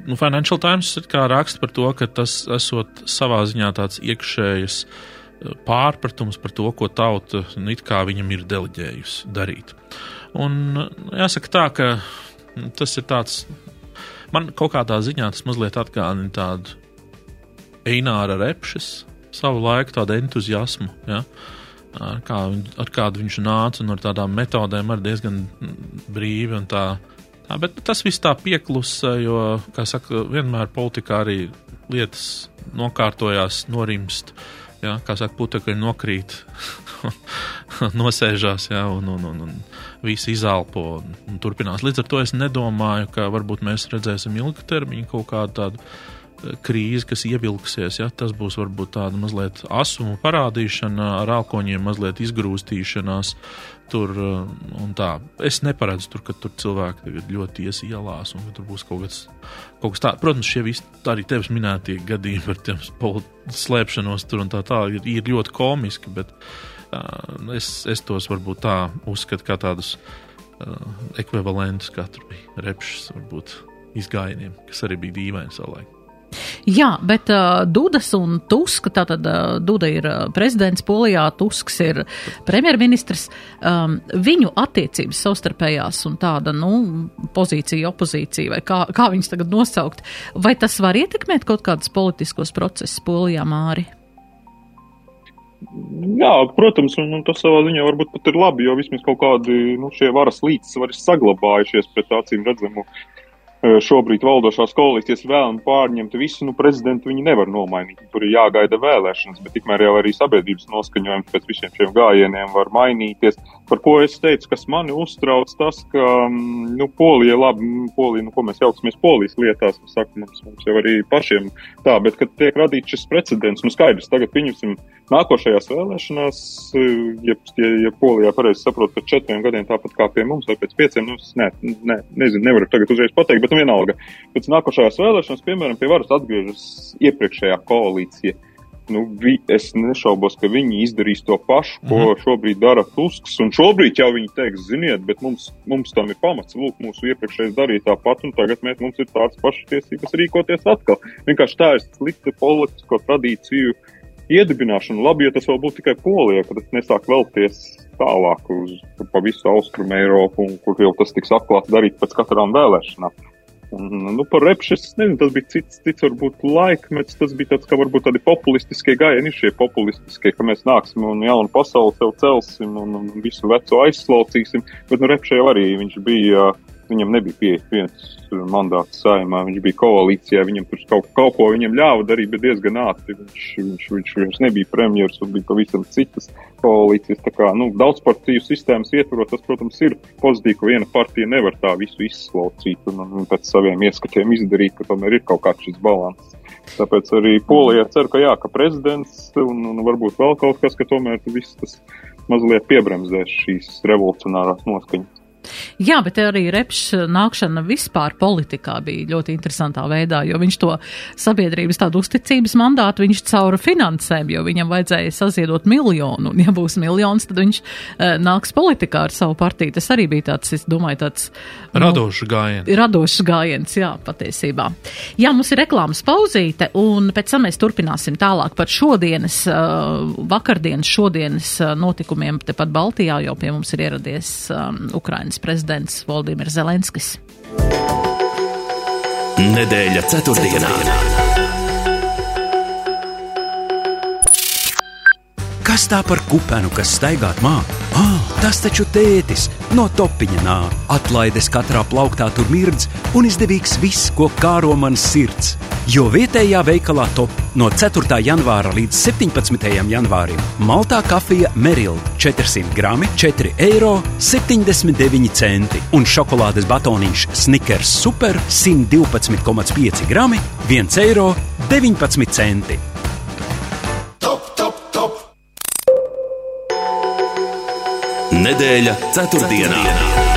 nu, Financial Times raksta par to, ka tas esot savā ziņā tāds iekšējs pārpratums par to, ko tauta nu, it kā viņam ir deleģējusi darīt. Un jāsaka tā, ka Tas ir tāds, man kaut kādā ziņā tas mazliet atgādina tādu Eināra repšas savu laiku, tādu entuziasmu. Ja? Ar, kā, ar kādu viņš nāca un ar tādām metodēm arī diezgan brīvi tā. tā bet tas viss tā pieklusa, jo, kā saka, vienmēr politikā arī lietas nokārtojās, norimst. Ja, kā saka, putekļi nokrīt, nosēžās, ja, un, un, un, un visi izelpo un, un turpinās. Līdz ar to es nedomāju, ka varbūt mēs redzēsim ilgtermiņu kaut kādu tādu eh, krīzi, kas ievilksies. Ja? Tas būs varbūt tāda mazliet asuma parādīšana, ar alkoņiem mazliet izgrūstīšanās. Tur, eh. Es neparedzu, tur, ka tur cilvēki ļoti ies ielās un ka tur būs kaut kas, kaut kas tāds. Protams, šie visi arī tevis minētie gadījumi par tiem slēpšanos tur un tā tālāk ir, ir ļoti komiski. Bet, uh, es, es tos varbūt tā uzskatu kā tādus uh, ekvivalentus, bija repšs, varbūt izgājieniem, kas arī bija dīvaini savulaik. Jā, bet uh, Dudas un Tuska, tātad uh, Duda ir uh, prezidents Polijā, Tusks ir premjerministrs, um, viņu attiecības savstarpējās un tāda, nu, pozīcija, opozīcija, vai kā, kā viņus tagad nosaukt, vai tas var ietekmēt kaut kādus politiskos procesus Polijā, Māri? Jā, protams, un, un tas savā ziņā varbūt pat ir labi, jo vismaz kaut kādi nu, šie varas līdzsvari saglabājušies pret acīm redzamu šobrīd valdošās koalīcijas vēlmi pārņemt visu, nu, prezidentu viņi nevar nomainīt. Tur ir jāgaida vēlēšanas, bet tikmēr jau arī sabiedrības noskaņojums pēc visiem šiem gājieniem var mainīties. Par ko es teicu, kas mani uztrauc, tas, ka, nu, Polija, labi, Polija, nu, ko mēs jauksimies Polijas lietās, mēs sakam, mums, mums jau arī pašiem tā, bet, kad tiek radīts šis precedents, nu, skaidrs, tagad pieņemsim nākošajās vēlēšanās, ja, ja, ja Polijā pareizi saprot, pēc četriem gadiem tāpat kā pie mums, vai pēc pieciem, nu, es ne, ne, nezinu, nevaru tagad uzreiz pateikt, bet nu vienalga. Pēc nākošajās vēlēšanās, piemēram, pie varas atgriežas iepriekšējā koalīcija. Nu, vi, es nešaubos, ka viņi izdarīs to pašu, ko mm -hmm. šobrīd dara Tusks. Un šobrīd jau viņi teiks, ziniet, bet mums, mums tam ir pamats. Lūk, mūsu iepriekšējais darīja tāpat, un tagad mēs, mums ir tādas pašas tiesības rīkoties atkal. Vienkārši tā ir slikta politisko tradīciju iedibināšana. Labi, ja tas vēl būtu tikai Polija, kad tas nesāk vēlties tālāk uz visu austrumu Eiropu, un kur jau tas tiks atklāti darīt pēc katrām vēlēšanām. Un, nu, par repšu es nezinu, tas bija cits, cits varbūt laikmets, tas bija tāds, ka varbūt tādi populistiskie gājieni šie populistiskie, ka mēs nāksim un jaunu pasauli sev celsim un, un visu veco aizslaucīsim, bet nu repšē jau arī viņš bija, viņam nebija 51 mandāts saimā, viņš bija koalīcijā, viņam tur kaut, kaut ko viņam ļāva darīt, bet diezgan ātri. Viņš, viņš, viņš, viņš nebija premjeras un bija pavisam citas koalīcijas. Tā kā, nu, daudzpartiju sistēmas ietvaros tas, protams, ir pozitīvi, ka viena partija nevar tā visu izslaucīt un, un pēc saviem ieskatiem izdarīt, ka tomēr ir kaut kāds šis balans. Tāpēc arī Polijā cer, ka jā, ka prezidents un, un varbūt vēl kaut kas, ka tomēr viss tas mazliet piebremzēs šīs revolucionārās noskaņas. Jā, bet arī Repšs nākšana vispār politikā bija ļoti interesantā veidā, jo viņš to sabiedrības tādu uzticības mandātu viņš caur finansēm, jo viņam vajadzēja saziedot miljonu, un ja būs miljons, tad viņš uh, nāks politikā ar savu partiju. Tas arī bija tāds, es domāju, tāds. Nu, radošs gājiens. Radošs gājiens, jā, patiesībā. Jā, mums ir reklāmas pauzīte, un pēc tam mēs turpināsim tālāk par šodienas, uh, vakardienas, šodienas uh, notikumiem tepat Baltijā, jo pie mums ir ieradies um, Ukrainas prezidents Valdimirs Zelenskis. Nedēļa ceturtdienā. Kas tā par kupenu, kas staigāt mākslā? Ah, tas taču tētis no topiņa nāk. Atlaides katrā plauktā tur mirdz un izdevīgs viss, ko kāro mans sirds. Jo vietējā veikalā top no 4. janvāra līdz 17. janvārim maltā kafija Merila 400 grami 4,79 eiro un šokolādes batoniņš Snickers Super 112,5 grami 1,19 eiro. Nedēļa ceturtdienā.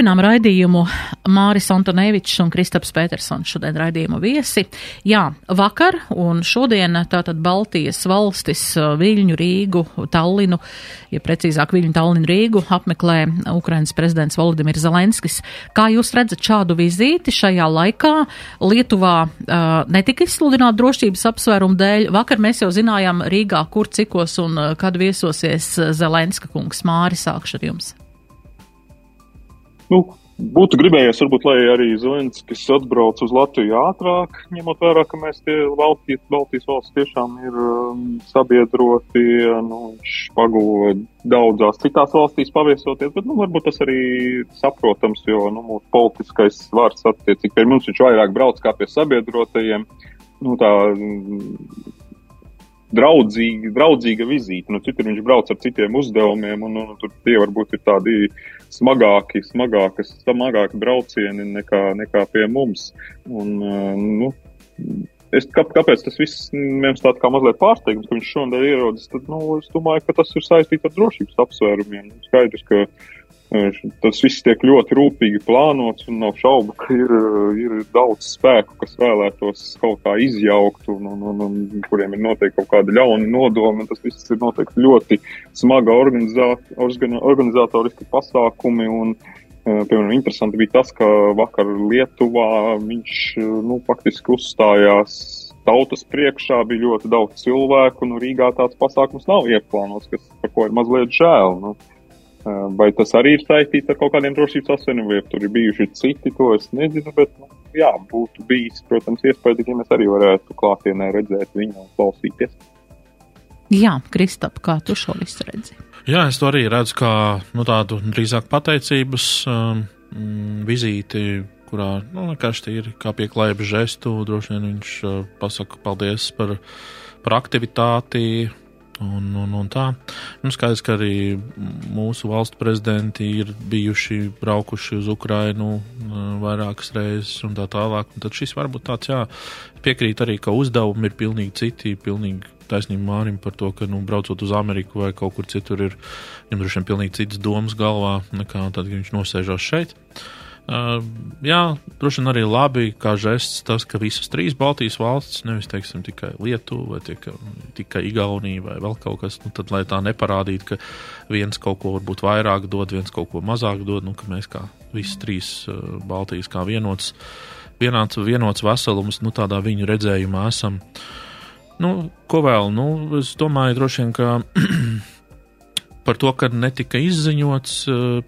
Turpinām raidījumu Māris Antonevičs un Kristaps Petersons šodien raidījuma viesi. Jā, vakar un šodien tātad Baltijas valstis Viļņu, Rīgu, Tallinu, ja precīzāk Viļņu, Tallinu, Rīgu apmeklē Ukrainas prezidents Volodimirs Zelenskis. Kā jūs redzat šādu vizīti šajā laikā? Lietuvā uh, netika izsludināta drošības apsvērumu dēļ. Vakar mēs jau zinājām Rīgā, kur cikos un kad viesosies Zelenska kungs. Māri, sākšu ar jums. Nu, būtu gribējies, varbūt, lai arī Zelenskis atbrauc uz Latviju ātrāk, ņemot vērā, ka mēs tie Baltijas, Baltijas valsts tiešām ir um, sabiedroti, nu, viņš paguva daudzās citās valstīs paviesoties, bet, nu, varbūt tas arī saprotams, jo, nu, mūsu politiskais svars attiecīgi pie mums viņš vairāk brauc kā pie sabiedrotajiem. Nu, tā, draudzīga, draudzīga vizīte. Nu, citur viņš brauc ar citiem uzdevumiem, un, un tur tie varbūt ir tādi smagāki, smagākas, smagāki braucieni nekā, nekā pie mums. Un, nu, Es, kā, kāpēc tas viss mums tāds kā mazliet pārsteigums, ka viņš šodien ierodas? Tad, nu, es domāju, ka tas ir saistīts ar drošības apsvērumiem. Skaidrs, ka Tas viss tiek ļoti rūpīgi plānots un nav šaubu, ka ir, ir daudz spēku, kas vēlētos kaut kā izjaukt un, un, un, un kuriem ir noteikti kaut kādi ļauni nodomi. Tas viss ir noteikti ļoti smaga organizā, organizatoriski pasākumi. Un, piemēram, interesanti bija tas, ka vakar Lietuvā viņš nu, faktiski uzstājās tautas priekšā bija ļoti daudz cilvēku, un nu, Rīgā tāds pasākums nav ieplānots, kas par ko ir mazliet žēl. Nu. Vai tas arī ir saistīts ar kaut kādiem drošības asveniem, vai tur ir bijuši citi, to es nezinu, bet, nu, jā, būtu bijis, protams, iespējams, ja mēs arī varētu klātienē redzēt viņu un klausīties. Jā, Kristap, kā tu šo visu redzi? Jā, es to arī redzu kā nu, tādu drīzāk pateicības um, vizīti, kurā nu, vienkārši ir kā pieklājība žestu. Droši vien viņš uh, pasaka paldies par, par aktivitāti, Un, un, un tā. Nu, skaidrs, ka arī mūsu valstu prezidenti ir bijuši braukuši uz Ukrainu vairākas reizes un tā tālāk. Un tad šis varbūt tāds, jā, piekrīt arī, ka uzdevumi ir pilnīgi citi, pilnīgi taisnība Mārim par to, ka, nu, braucot uz Ameriku vai kaut kur citur ir, viņam droši vien pilnīgi citas domas galvā nekā tad, kad viņš nosēžās šeit. Uh, Uh, jā, droši vien arī labi, kā žests tas, ka visas trīs Baltijas valstis, nevis teiksim, tikai Lietuva vai tikai, tikai Igaunija vai vēl kaut kas, nu, tad lai tā neparādītu, ka viens kaut ko varbūt vairāk dod, viens kaut ko mazāk dod, nu, ka mēs kā visas trīs uh, Baltijas kā vienots, vienāds, vienots veselums, nu, tādā viņu redzējumā esam. Nu, ko vēl? Nu, es domāju, droši vien, ka par to, ka netika izziņots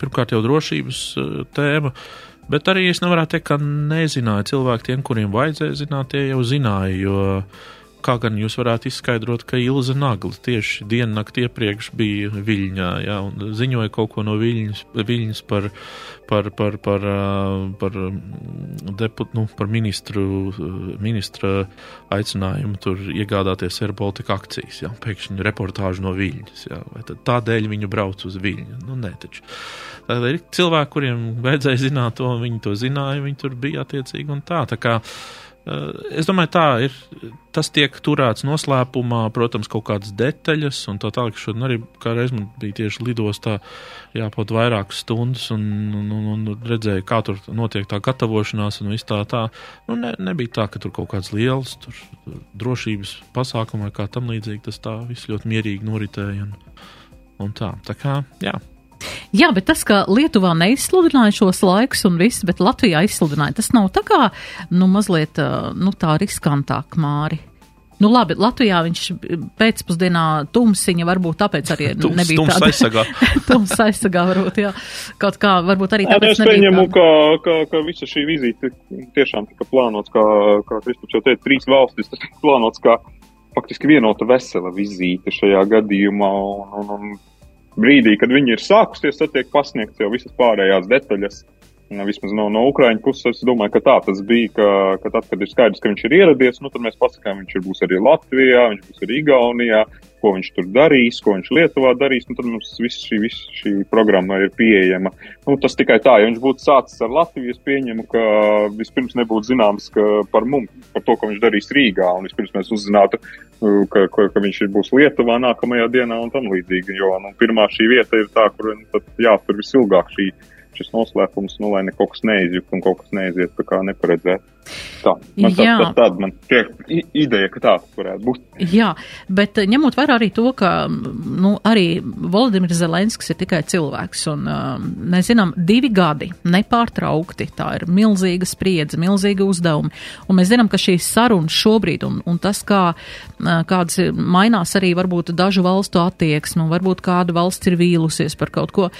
pirmkārt jau drošības tēma. Bet arī es nevaru teikt, ka nezināja cilvēki, tiem, kuriem vajadzēja zināt, tie jau zināja. Jo kā gan jūs varētu izskaidrot, ka Ilza Nagla tieši diennakti iepriekš bija Viļņā, jā, un ziņoja kaut ko no Viļņas, Viļņas par, par, par, par, par, deput, nu, par ministru, ministra aicinājumu tur iegādāties Air Baltica akcijas, jā, pēkšņi reportāžu no Viļņas, jā, tādēļ viņu brauc uz Viļņu, nu, nē, taču. Tad ir cilvēki, kuriem vajadzēja zināt to, viņi to zināja, viņi tur bija attiecīgi un tā, tā kā, uh, es domāju, tā ir. Tas tiek turēts noslēpumā, protams, kaut kādas detaļas, un tā tālāk. Šodien arī kādreiz man bija tieši lidostā jāpat vairākas stundas, un, un, un, un redzēju, kā tur notiek tā gatavošanās, un viss tā tā. Nu, ne, nebija tā, ka tur kaut kāds liels tur, drošības pasākumi vai kā tam līdzīgi. Tas tā viss ļoti mierīgi noritēja. Un, un tā, tā kā, jā. Jā, bet tas, ka Lietuvā neizsludināja šos laikus un viss, bet Latvijā izsludināja, tas nav tā kā, nu, mazliet, nu, tā riskantāk māri. Nu, labi, Latvijā viņš pēcpusdienā tumsiņa, varbūt tāpēc arī Tums, nebija tums tāda. aizsargā. tums aizsargā, varbūt, jā. Kaut kā, varbūt arī tāpēc es nebija pieņemu, tāda. ka, ka, ka visa šī vizīte tiešām tika plānots, kā, kā Kristaps jau teica, trīs valstis, tas tika plānots kā faktiski vienota vesela vizīte šajā gadījumā. Un, un, un brīdī, kad viņi ir sākusies, tad tiek pasniegts jau visas pārējās detaļas. Vismaz no, no Ukraiņu puses, es domāju, ka tā tas bija, ka, ka tad, kad ir skaidrs, ka viņš ir ieradies, nu, tad mēs pasakām, viņš būs arī Latvijā, viņš būs arī Igaunijā, ko viņš tur darīs, ko viņš Lietuvā darīs, nu, tad mums viss šī, viss šī programma ir pieejama. Nu, tas tikai tā, ja viņš būtu sācis ar Latviju, es pieņemu, ka vispirms nebūtu zināms par mums, par to, ko viņš darīs Rīgā, un vispirms mēs uzzinātu, ka, ka, ka viņš būs Lietuvā nākamajā dienā un tam līdzīgi, jo, nu, pirmā šī vieta ir tā, kur, nu, jātur visilgāk šī šis noslēpums, nu, lai ne kaut kas neizjūgt un kaut kas neiziet tā kā neparedzēt. Tā, man tā, tā, tāda man i- ideja, ka tā varētu būt. Jā, bet eh, ņemot vērā arī to, ka nu, arī Volodimirs Zelenskis ir tikai cilvēks, un um, mēs zinām, divi gadi nepārtraukti, tā ir milzīga spriedze, milzīga uzdevumi, un mēs zinām, ka šīs sarunas šobrīd, un, un tas, kā uh, kādas mainās arī varbūt dažu valstu attieksme, un varbūt kāda valsts ir vīlusies par kaut ko,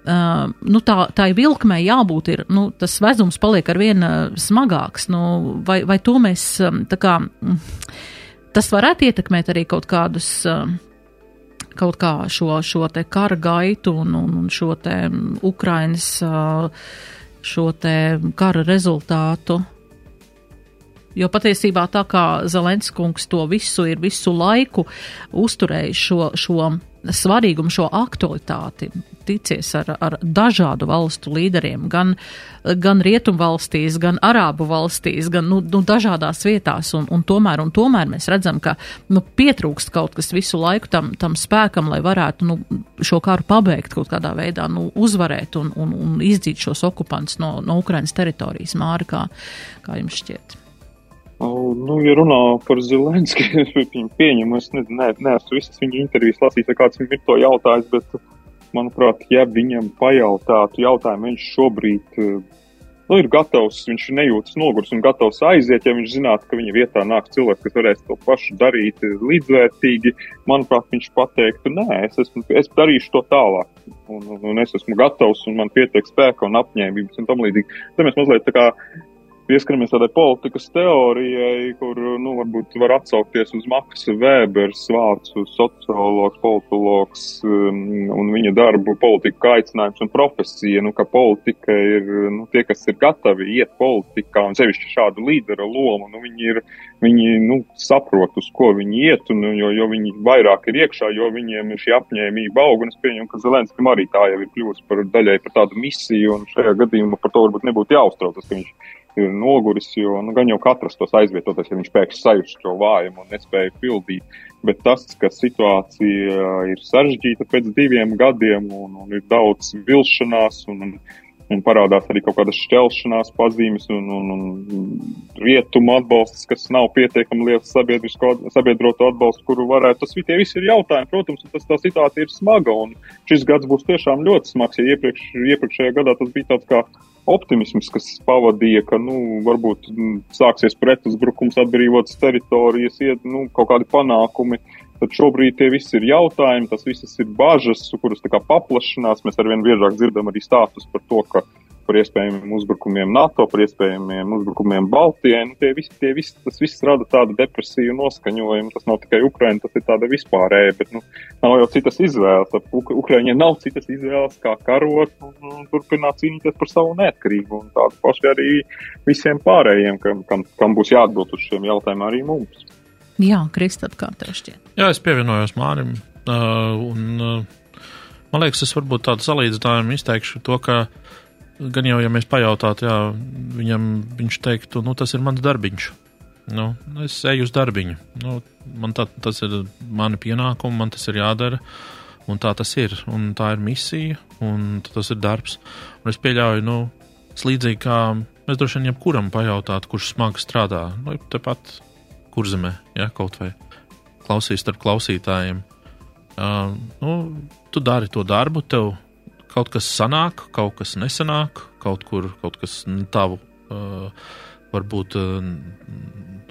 Uh, nu tā, tā vilkmē jābūt, ir, nu, tas vezums paliek ar vien smagāks, nu, vai, vai to mēs tā kā, mm, tas varētu ietekmēt arī kaut kādus, kaut kā šo, šo te kara gaitu un, un, un šo te Ukrainas, šo te kara rezultātu. Jo patiesībā tā kā Zelenskungs to visu ir visu laiku uzturējis šo, šo svarīgumu, šo aktualitāti, ticies ar, ar dažādu valstu līderiem, gan, gan rietumvalstīs, gan arābu valstīs, gan nu, nu, dažādās vietās, un, un, tomēr, un tomēr mēs redzam, ka nu, pietrūkst kaut kas visu laiku tam, tam spēkam, lai varētu nu, šo karu pabeigt kaut kādā veidā, nu, uzvarēt un, un, un izdzīt šos okupantus no, no Ukrainas teritorijas māri, kā, kā jums šķiet. Nu, ja runā par Zelenski, es viņu pieņemu, es ne, ne, neesmu visas viņa intervijas lasījis, kāds viņam ir to jautājis, bet, manuprāt, ja viņam pajautātu jautājumu, viņš šobrīd nu, ir gatavs, viņš nejūtas nogurs un gatavs aiziet, ja viņš zinātu, ka viņa vietā nāk cilvēks, kas varēs to pašu darīt līdzvērtīgi, manuprāt, viņš pateiktu, nē, es, esmu, es darīšu to tālāk. Un, un, un es esmu gatavs, un man pietiek spēka un apņēmības un tam līdzīgi. Tad mēs mazliet tā kā pieskaramies tādai politikas teorijai, kur, nu, varbūt var atsaukties uz Maksa Vēbers vārds, sociologs, politologs um, un viņa darbu politika aicinājums un profesija, nu, ka politika ir, nu, tie, kas ir gatavi iet politikā un sevišķi šādu līdera lomu, nu, viņi ir, viņi, nu, saprot, uz ko viņi iet, un, jo, jo viņi vairāk ir iekšā, jo viņiem ir šī apņēmība aug, un es pieņemu, ka Zelenskam arī tā jau ir kļūst par daļai par tādu misiju, un šajā gadījumā par to varbūt nebūtu jāuztraucas, ka viņš ir noguris, jo nu, gan jau katrs tos aizvietoties, ja viņš pēkšņi sajust šo vājumu un nespēja pildīt. Bet tas, ka situācija ir sarežģīta pēc diviem gadiem un, un ir daudz vilšanās un, un, un parādās arī kaut kādas šķelšanās pazīmes un, un, un rietumu atbalsts, kas nav pietiekami liels sabiedroto atbalstu, kuru varētu. Tas tie visi ir jautājumi, protams, un tas tā situācija ir smaga un šis gads būs tiešām ļoti smags, ja iepriekš, iepriekšējā gadā tas bija tāds kā optimisms, kas pavadīja, ka, nu, varbūt m, sāksies pretuzbrukums, atbrīvotas teritorijas, iet, nu, kaut kādi panākumi. Tad šobrīd tie visi ir jautājumi, tas visas ir bažas, kuras paplašinās. Mēs arvien biežāk dzirdam arī stāstus par to, ka par iespējamiem uzbrukumiem NATO, par iespējamiem uzbrukumiem Baltijai. Nu, tie visi, tie visi, tas viss rada tādu depresiju noskaņojumu. Tas nav tikai Ukraina, tas ir tāda vispārēja, bet nu, nav jau citas izvēles. Uk Ukraiņiem nav citas izvēles kā karot un, un turpināt cīnīties par savu neatkarību. Tādu pašu arī visiem pārējiem, kam, kam, kam būs jāatbild uz šiem jautājumiem arī mums. Jā, Kristap, kā tev šķiet? Jā, es pievienojos Mārim. Uh, un, uh, man liekas, es varbūt tādu salīdzinājumu izteikšu to, ka gan jau, ja mēs pajautātu, jā, viņam viņš teiktu, nu, tas ir mans darbiņš. Nu, es eju uz darbiņu. Nu, man tā, tas ir mani pienākumi, man tas ir jādara. Un tā tas ir. Un tā ir misija, un tas ir darbs. Un es pieļauju, nu, līdzīgi kā mēs droši vien jebkuram pajautātu, kurš smagi strādā. Nu, tepat kurzemē, ja kaut vai klausīs starp klausītājiem. Uh, nu, tu dari to darbu, tev kaut kas sanāk, kaut kas nesanāk, kaut kur kaut kas tavu. Uh, varbūt uh,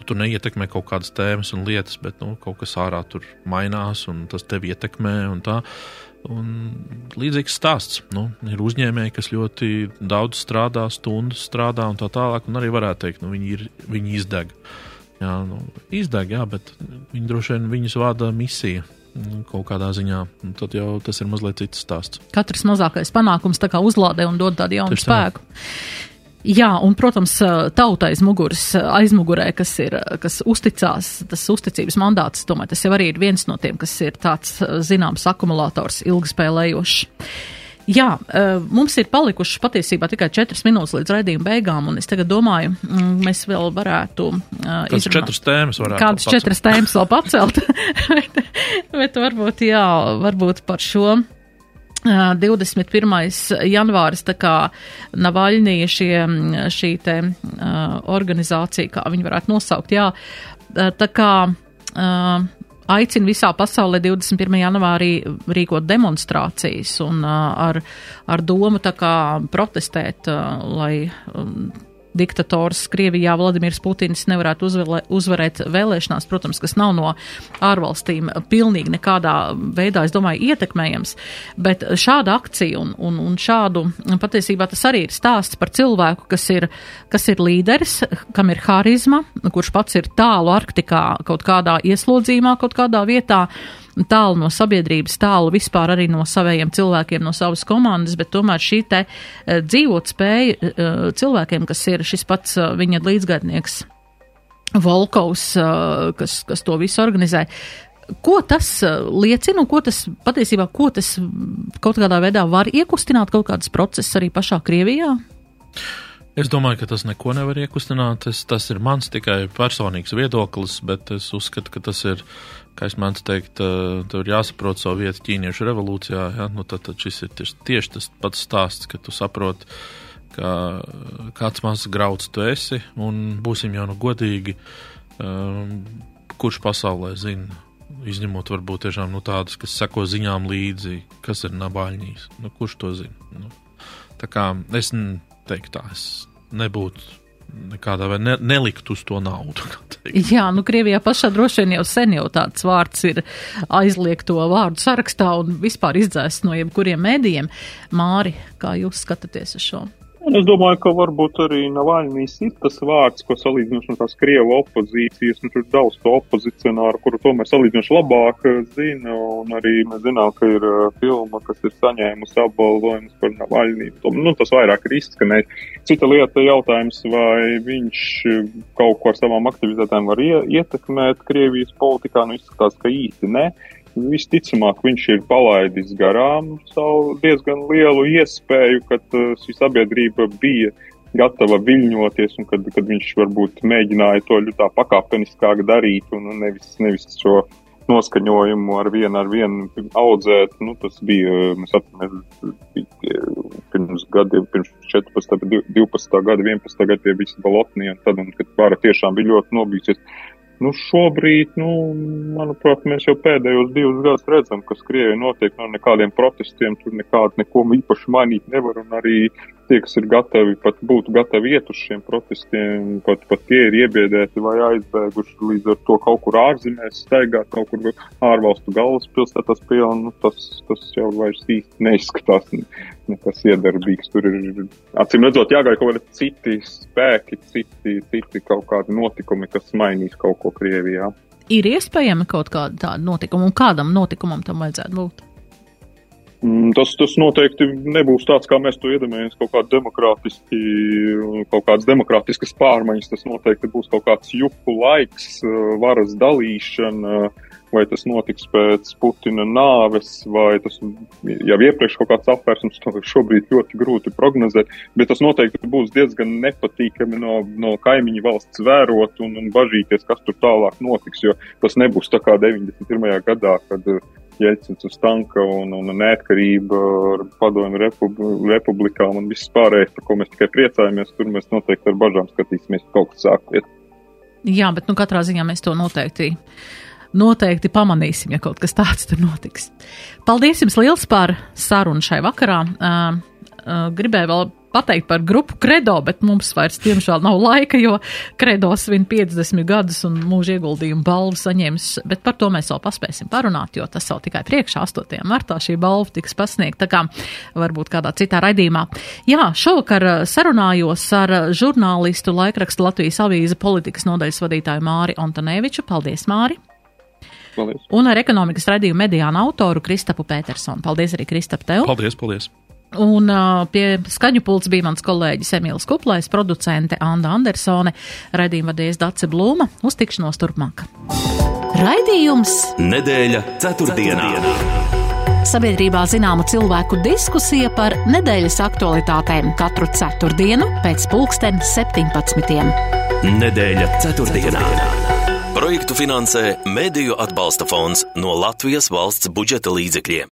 tu neietekmē kaut kādas tēmas un lietas, bet nu, kaut kas ārā tur mainās, un tas tevi ietekmē. Un tā. un līdzīgs stāsts. Nu, ir uzņēmēji, kas ļoti daudz strādā, stundas strādā un tā tālāk, un arī varētu teikt, ka nu, viņi, ir, viņi izdeg. Jā, nu, izdeg, jā, bet viņi droši vien viņus vada misija kaut kādā ziņā, tad jau tas ir mazliet cits stāsts. Katrs mazākais panākums tā kā uzlādē un dod tādu jaunu Tieši spēku. Tā. Jā, un, protams, tauta aiz muguras, aizmugurē, kas ir, kas uzticās, tas uzticības mandāts, domāju, tas jau arī ir viens no tiem, kas ir tāds zināms akumulators ilgspēlējošs. Jā, eh, mums ir palikušas patiesībā tikai četras minūtes līdz raidījuma beigām, un es tagad domāju, mm, mēs vēl varētu. Eh, Kādas četras tēmas varētu Kādas pacelt. četras tēmas vēl pacelt? bet, bet varbūt, jā, varbūt par šo. 21. Eh, janvāris, tā kā Navaļnija šie, šī te organizācija, kā viņi varētu nosaukt, jā, tā kā uh, aicina visā pasaulē 21. janvārī rīkot demonstrācijas un ar, ar domu tā kā protestēt, lai um, diktators Krievijā Vladimirs Putins nevarētu uzvēlē, uzvarēt vēlēšanās, protams, kas nav no ārvalstīm pilnīgi nekādā veidā, es domāju, ietekmējams, bet šāda akcija un, un, un šādu, patiesībā tas arī ir stāsts par cilvēku, kas ir, kas ir līderis, kam ir harizma, kurš pats ir tālu Arktikā kaut kādā ieslodzījumā, kaut kādā vietā, tālu no sabiedrības, tālu vispār arī no saviem cilvēkiem, no savas komandas, bet tomēr šī te eh, dzīvot spēja eh, cilvēkiem, kas ir šis pats eh, viņa līdzgaitnieks Volkovs, kas, kas to visu organizē. Ko tas liecina ko tas patiesībā, ko tas kaut kādā veidā var iekustināt kaut kādas procesas arī pašā Krievijā? Es domāju, ka tas neko nevar iekustināt. Es, tas ir mans tikai personīgs viedoklis, bet es uzskatu, ka tas ir uh, kā es mēdzu teikt, tev ir jāsaprot savu vietu ķīniešu revolūcijā. Ja? Nu, tad, tad šis ir tieši, tas pats stāsts, ka tu saproti, ka kāds mazs grauds tu esi, un būsim jau nu godīgi, kurš pasaulē zina. Izņemot, varbūt tiešām nu, tādus, kas seko ziņām līdzi, kas ir nabaļņīs. Nu, kurš to zina? Nu, tā kā es teiktu, tā es nebūtu nekādā veidā ne, nelikt uz to naudu. Jā, nu Krievijā pašā droši vien jau sen jau tāds vārds ir aizliegto vārdu sarakstā un vispār izdzēsts no jebkuriem mēdījiem. Māri, kā jūs skatāties uz šo? Un es domāju, ka varbūt arī Navaļnijas ir tas vārds, ko salīdzinoši no tās Krievu opozīcijas, nu tur daudz to opozicionāru, kuru tomēr salīdzinoši labāk eh, zina, un arī mēs zinām, ka ir uh, filma, kas ir saņēmusi apbalvojumus par Navaļniju. Nu, tas vairāk ir izskanēt. Cita lieta jautājums, vai viņš eh, kaut ko ar savām aktivitātēm var ie ietekmēt Krievijas politikā, nu izskatās, ka īsti ne. Visticamāk, viņš ir palaidis garām savu diezgan lielu iespēju, kad uh, šī sabiedrība bija gatava viļņoties, un kad, kad viņš varbūt mēģināja to ļoti pakāpeniskāk darīt, un nevis, nevis šo noskaņojumu ar vienu ar vienu audzēt. Nu, tas bija, mēs atceramies, pirms gadiem, pirms 14, 12 gada, 11 gada pie visas balotnija, un tad, un, kad vara tiešām bija ļoti nobijusies. Nu, šobrīd, nu, manuprāt, mēs jau pēdējos divus gadus redzam, kas Krievijā notiek. No nekādiem protestiem, tur nekādu neko īpaši mainīt nevar, un arī tie, kas ir gatavi, pat būtu gatavi iet uz šiem protestiem, pat, pat tie ir iebiedēti vai aizbēguši līdz ar to kaut kur ārzemēs staigāt, kaut kur ārvalstu galvaspilsētās pie, un nu, tas, tas jau vairs īsti neizskatās nekas iedarbīgs. Tur ir, acīm redzot, jāgaida kaut kādi citi spēki, citi, citi kaut kādi notikumi, kas mainīs kaut ko Krievijā. Ir iespējami kaut kāda tāda notikuma, un kādam notikumam tam vajadzētu būt? Mm, tas, tas noteikti nebūs tāds, kā mēs to iedomājamies, kaut kaut kādas demokrātiskas pārmaiņas. Tas noteikti būs kaut kāds juku laiks, eh, varas dalīšana, vai tas notiks pēc Putina nāves, vai tas jau iepriekš kaut kāds apvērsums, to šobrīd ļoti grūti prognozēt, bet tas noteikti būs diezgan nepatīkami no, no kaimiņu valsts vērot un, un bažīties, kas tur tālāk notiks, jo tas nebūs tā kā 91. gadā, kad Jeļcins uz tanka un, un neatkarība ar padomju republi, republikām un viss pārējais, par ko mēs tikai priecājamies, tur mēs noteikti ar bažām skatīsimies, kaut kas sāksiet. Jā, bet nu katrā ziņā mēs to noteikti. Noteikti pamanīsim, ja kaut kas tāds tur notiks. Paldies jums liels par sarunu šai vakarā. Uh, uh, gribēju vēl pateikt par grupu Credo, bet mums vairs, diemžēl, nav laika, jo Credo svin 50 gadus un mūža ieguldījumu balvu saņems, bet par to mēs vēl paspēsim parunāt, jo tas vēl tikai priekšā 8. martā šī balva tiks pasniegta, tā kā varbūt kādā citā raidījumā. Jā, šovakar uh, sarunājos ar žurnālistu laikrakstu Latvijas avīze politikas nodaļas vadītāju Māri Antoneviču. Paldies, Māri! Paldies. Un ar ekonomikas radījumu mediānu autoru Kristapu Petersonu. Paldies arī Kristap tev! Paldies, paldies! Un uh, pie skaņu pults bija mans kolēģis Emīls Kuplais, producente Anna Andersone, raidījuma vadījies Dace Blūma. Uz tikšanos turpmāk. Raidījums Nedēļa ceturtdienā. Sabiedrībā zināma cilvēku diskusija par nedēļas aktualitātēm katru ceturtdienu pēc pulksten 17. Nedēļa ceturtdienā. Projektu finansē Mēdīju atbalsta fonds no Latvijas valsts budžeta līdzekļiem.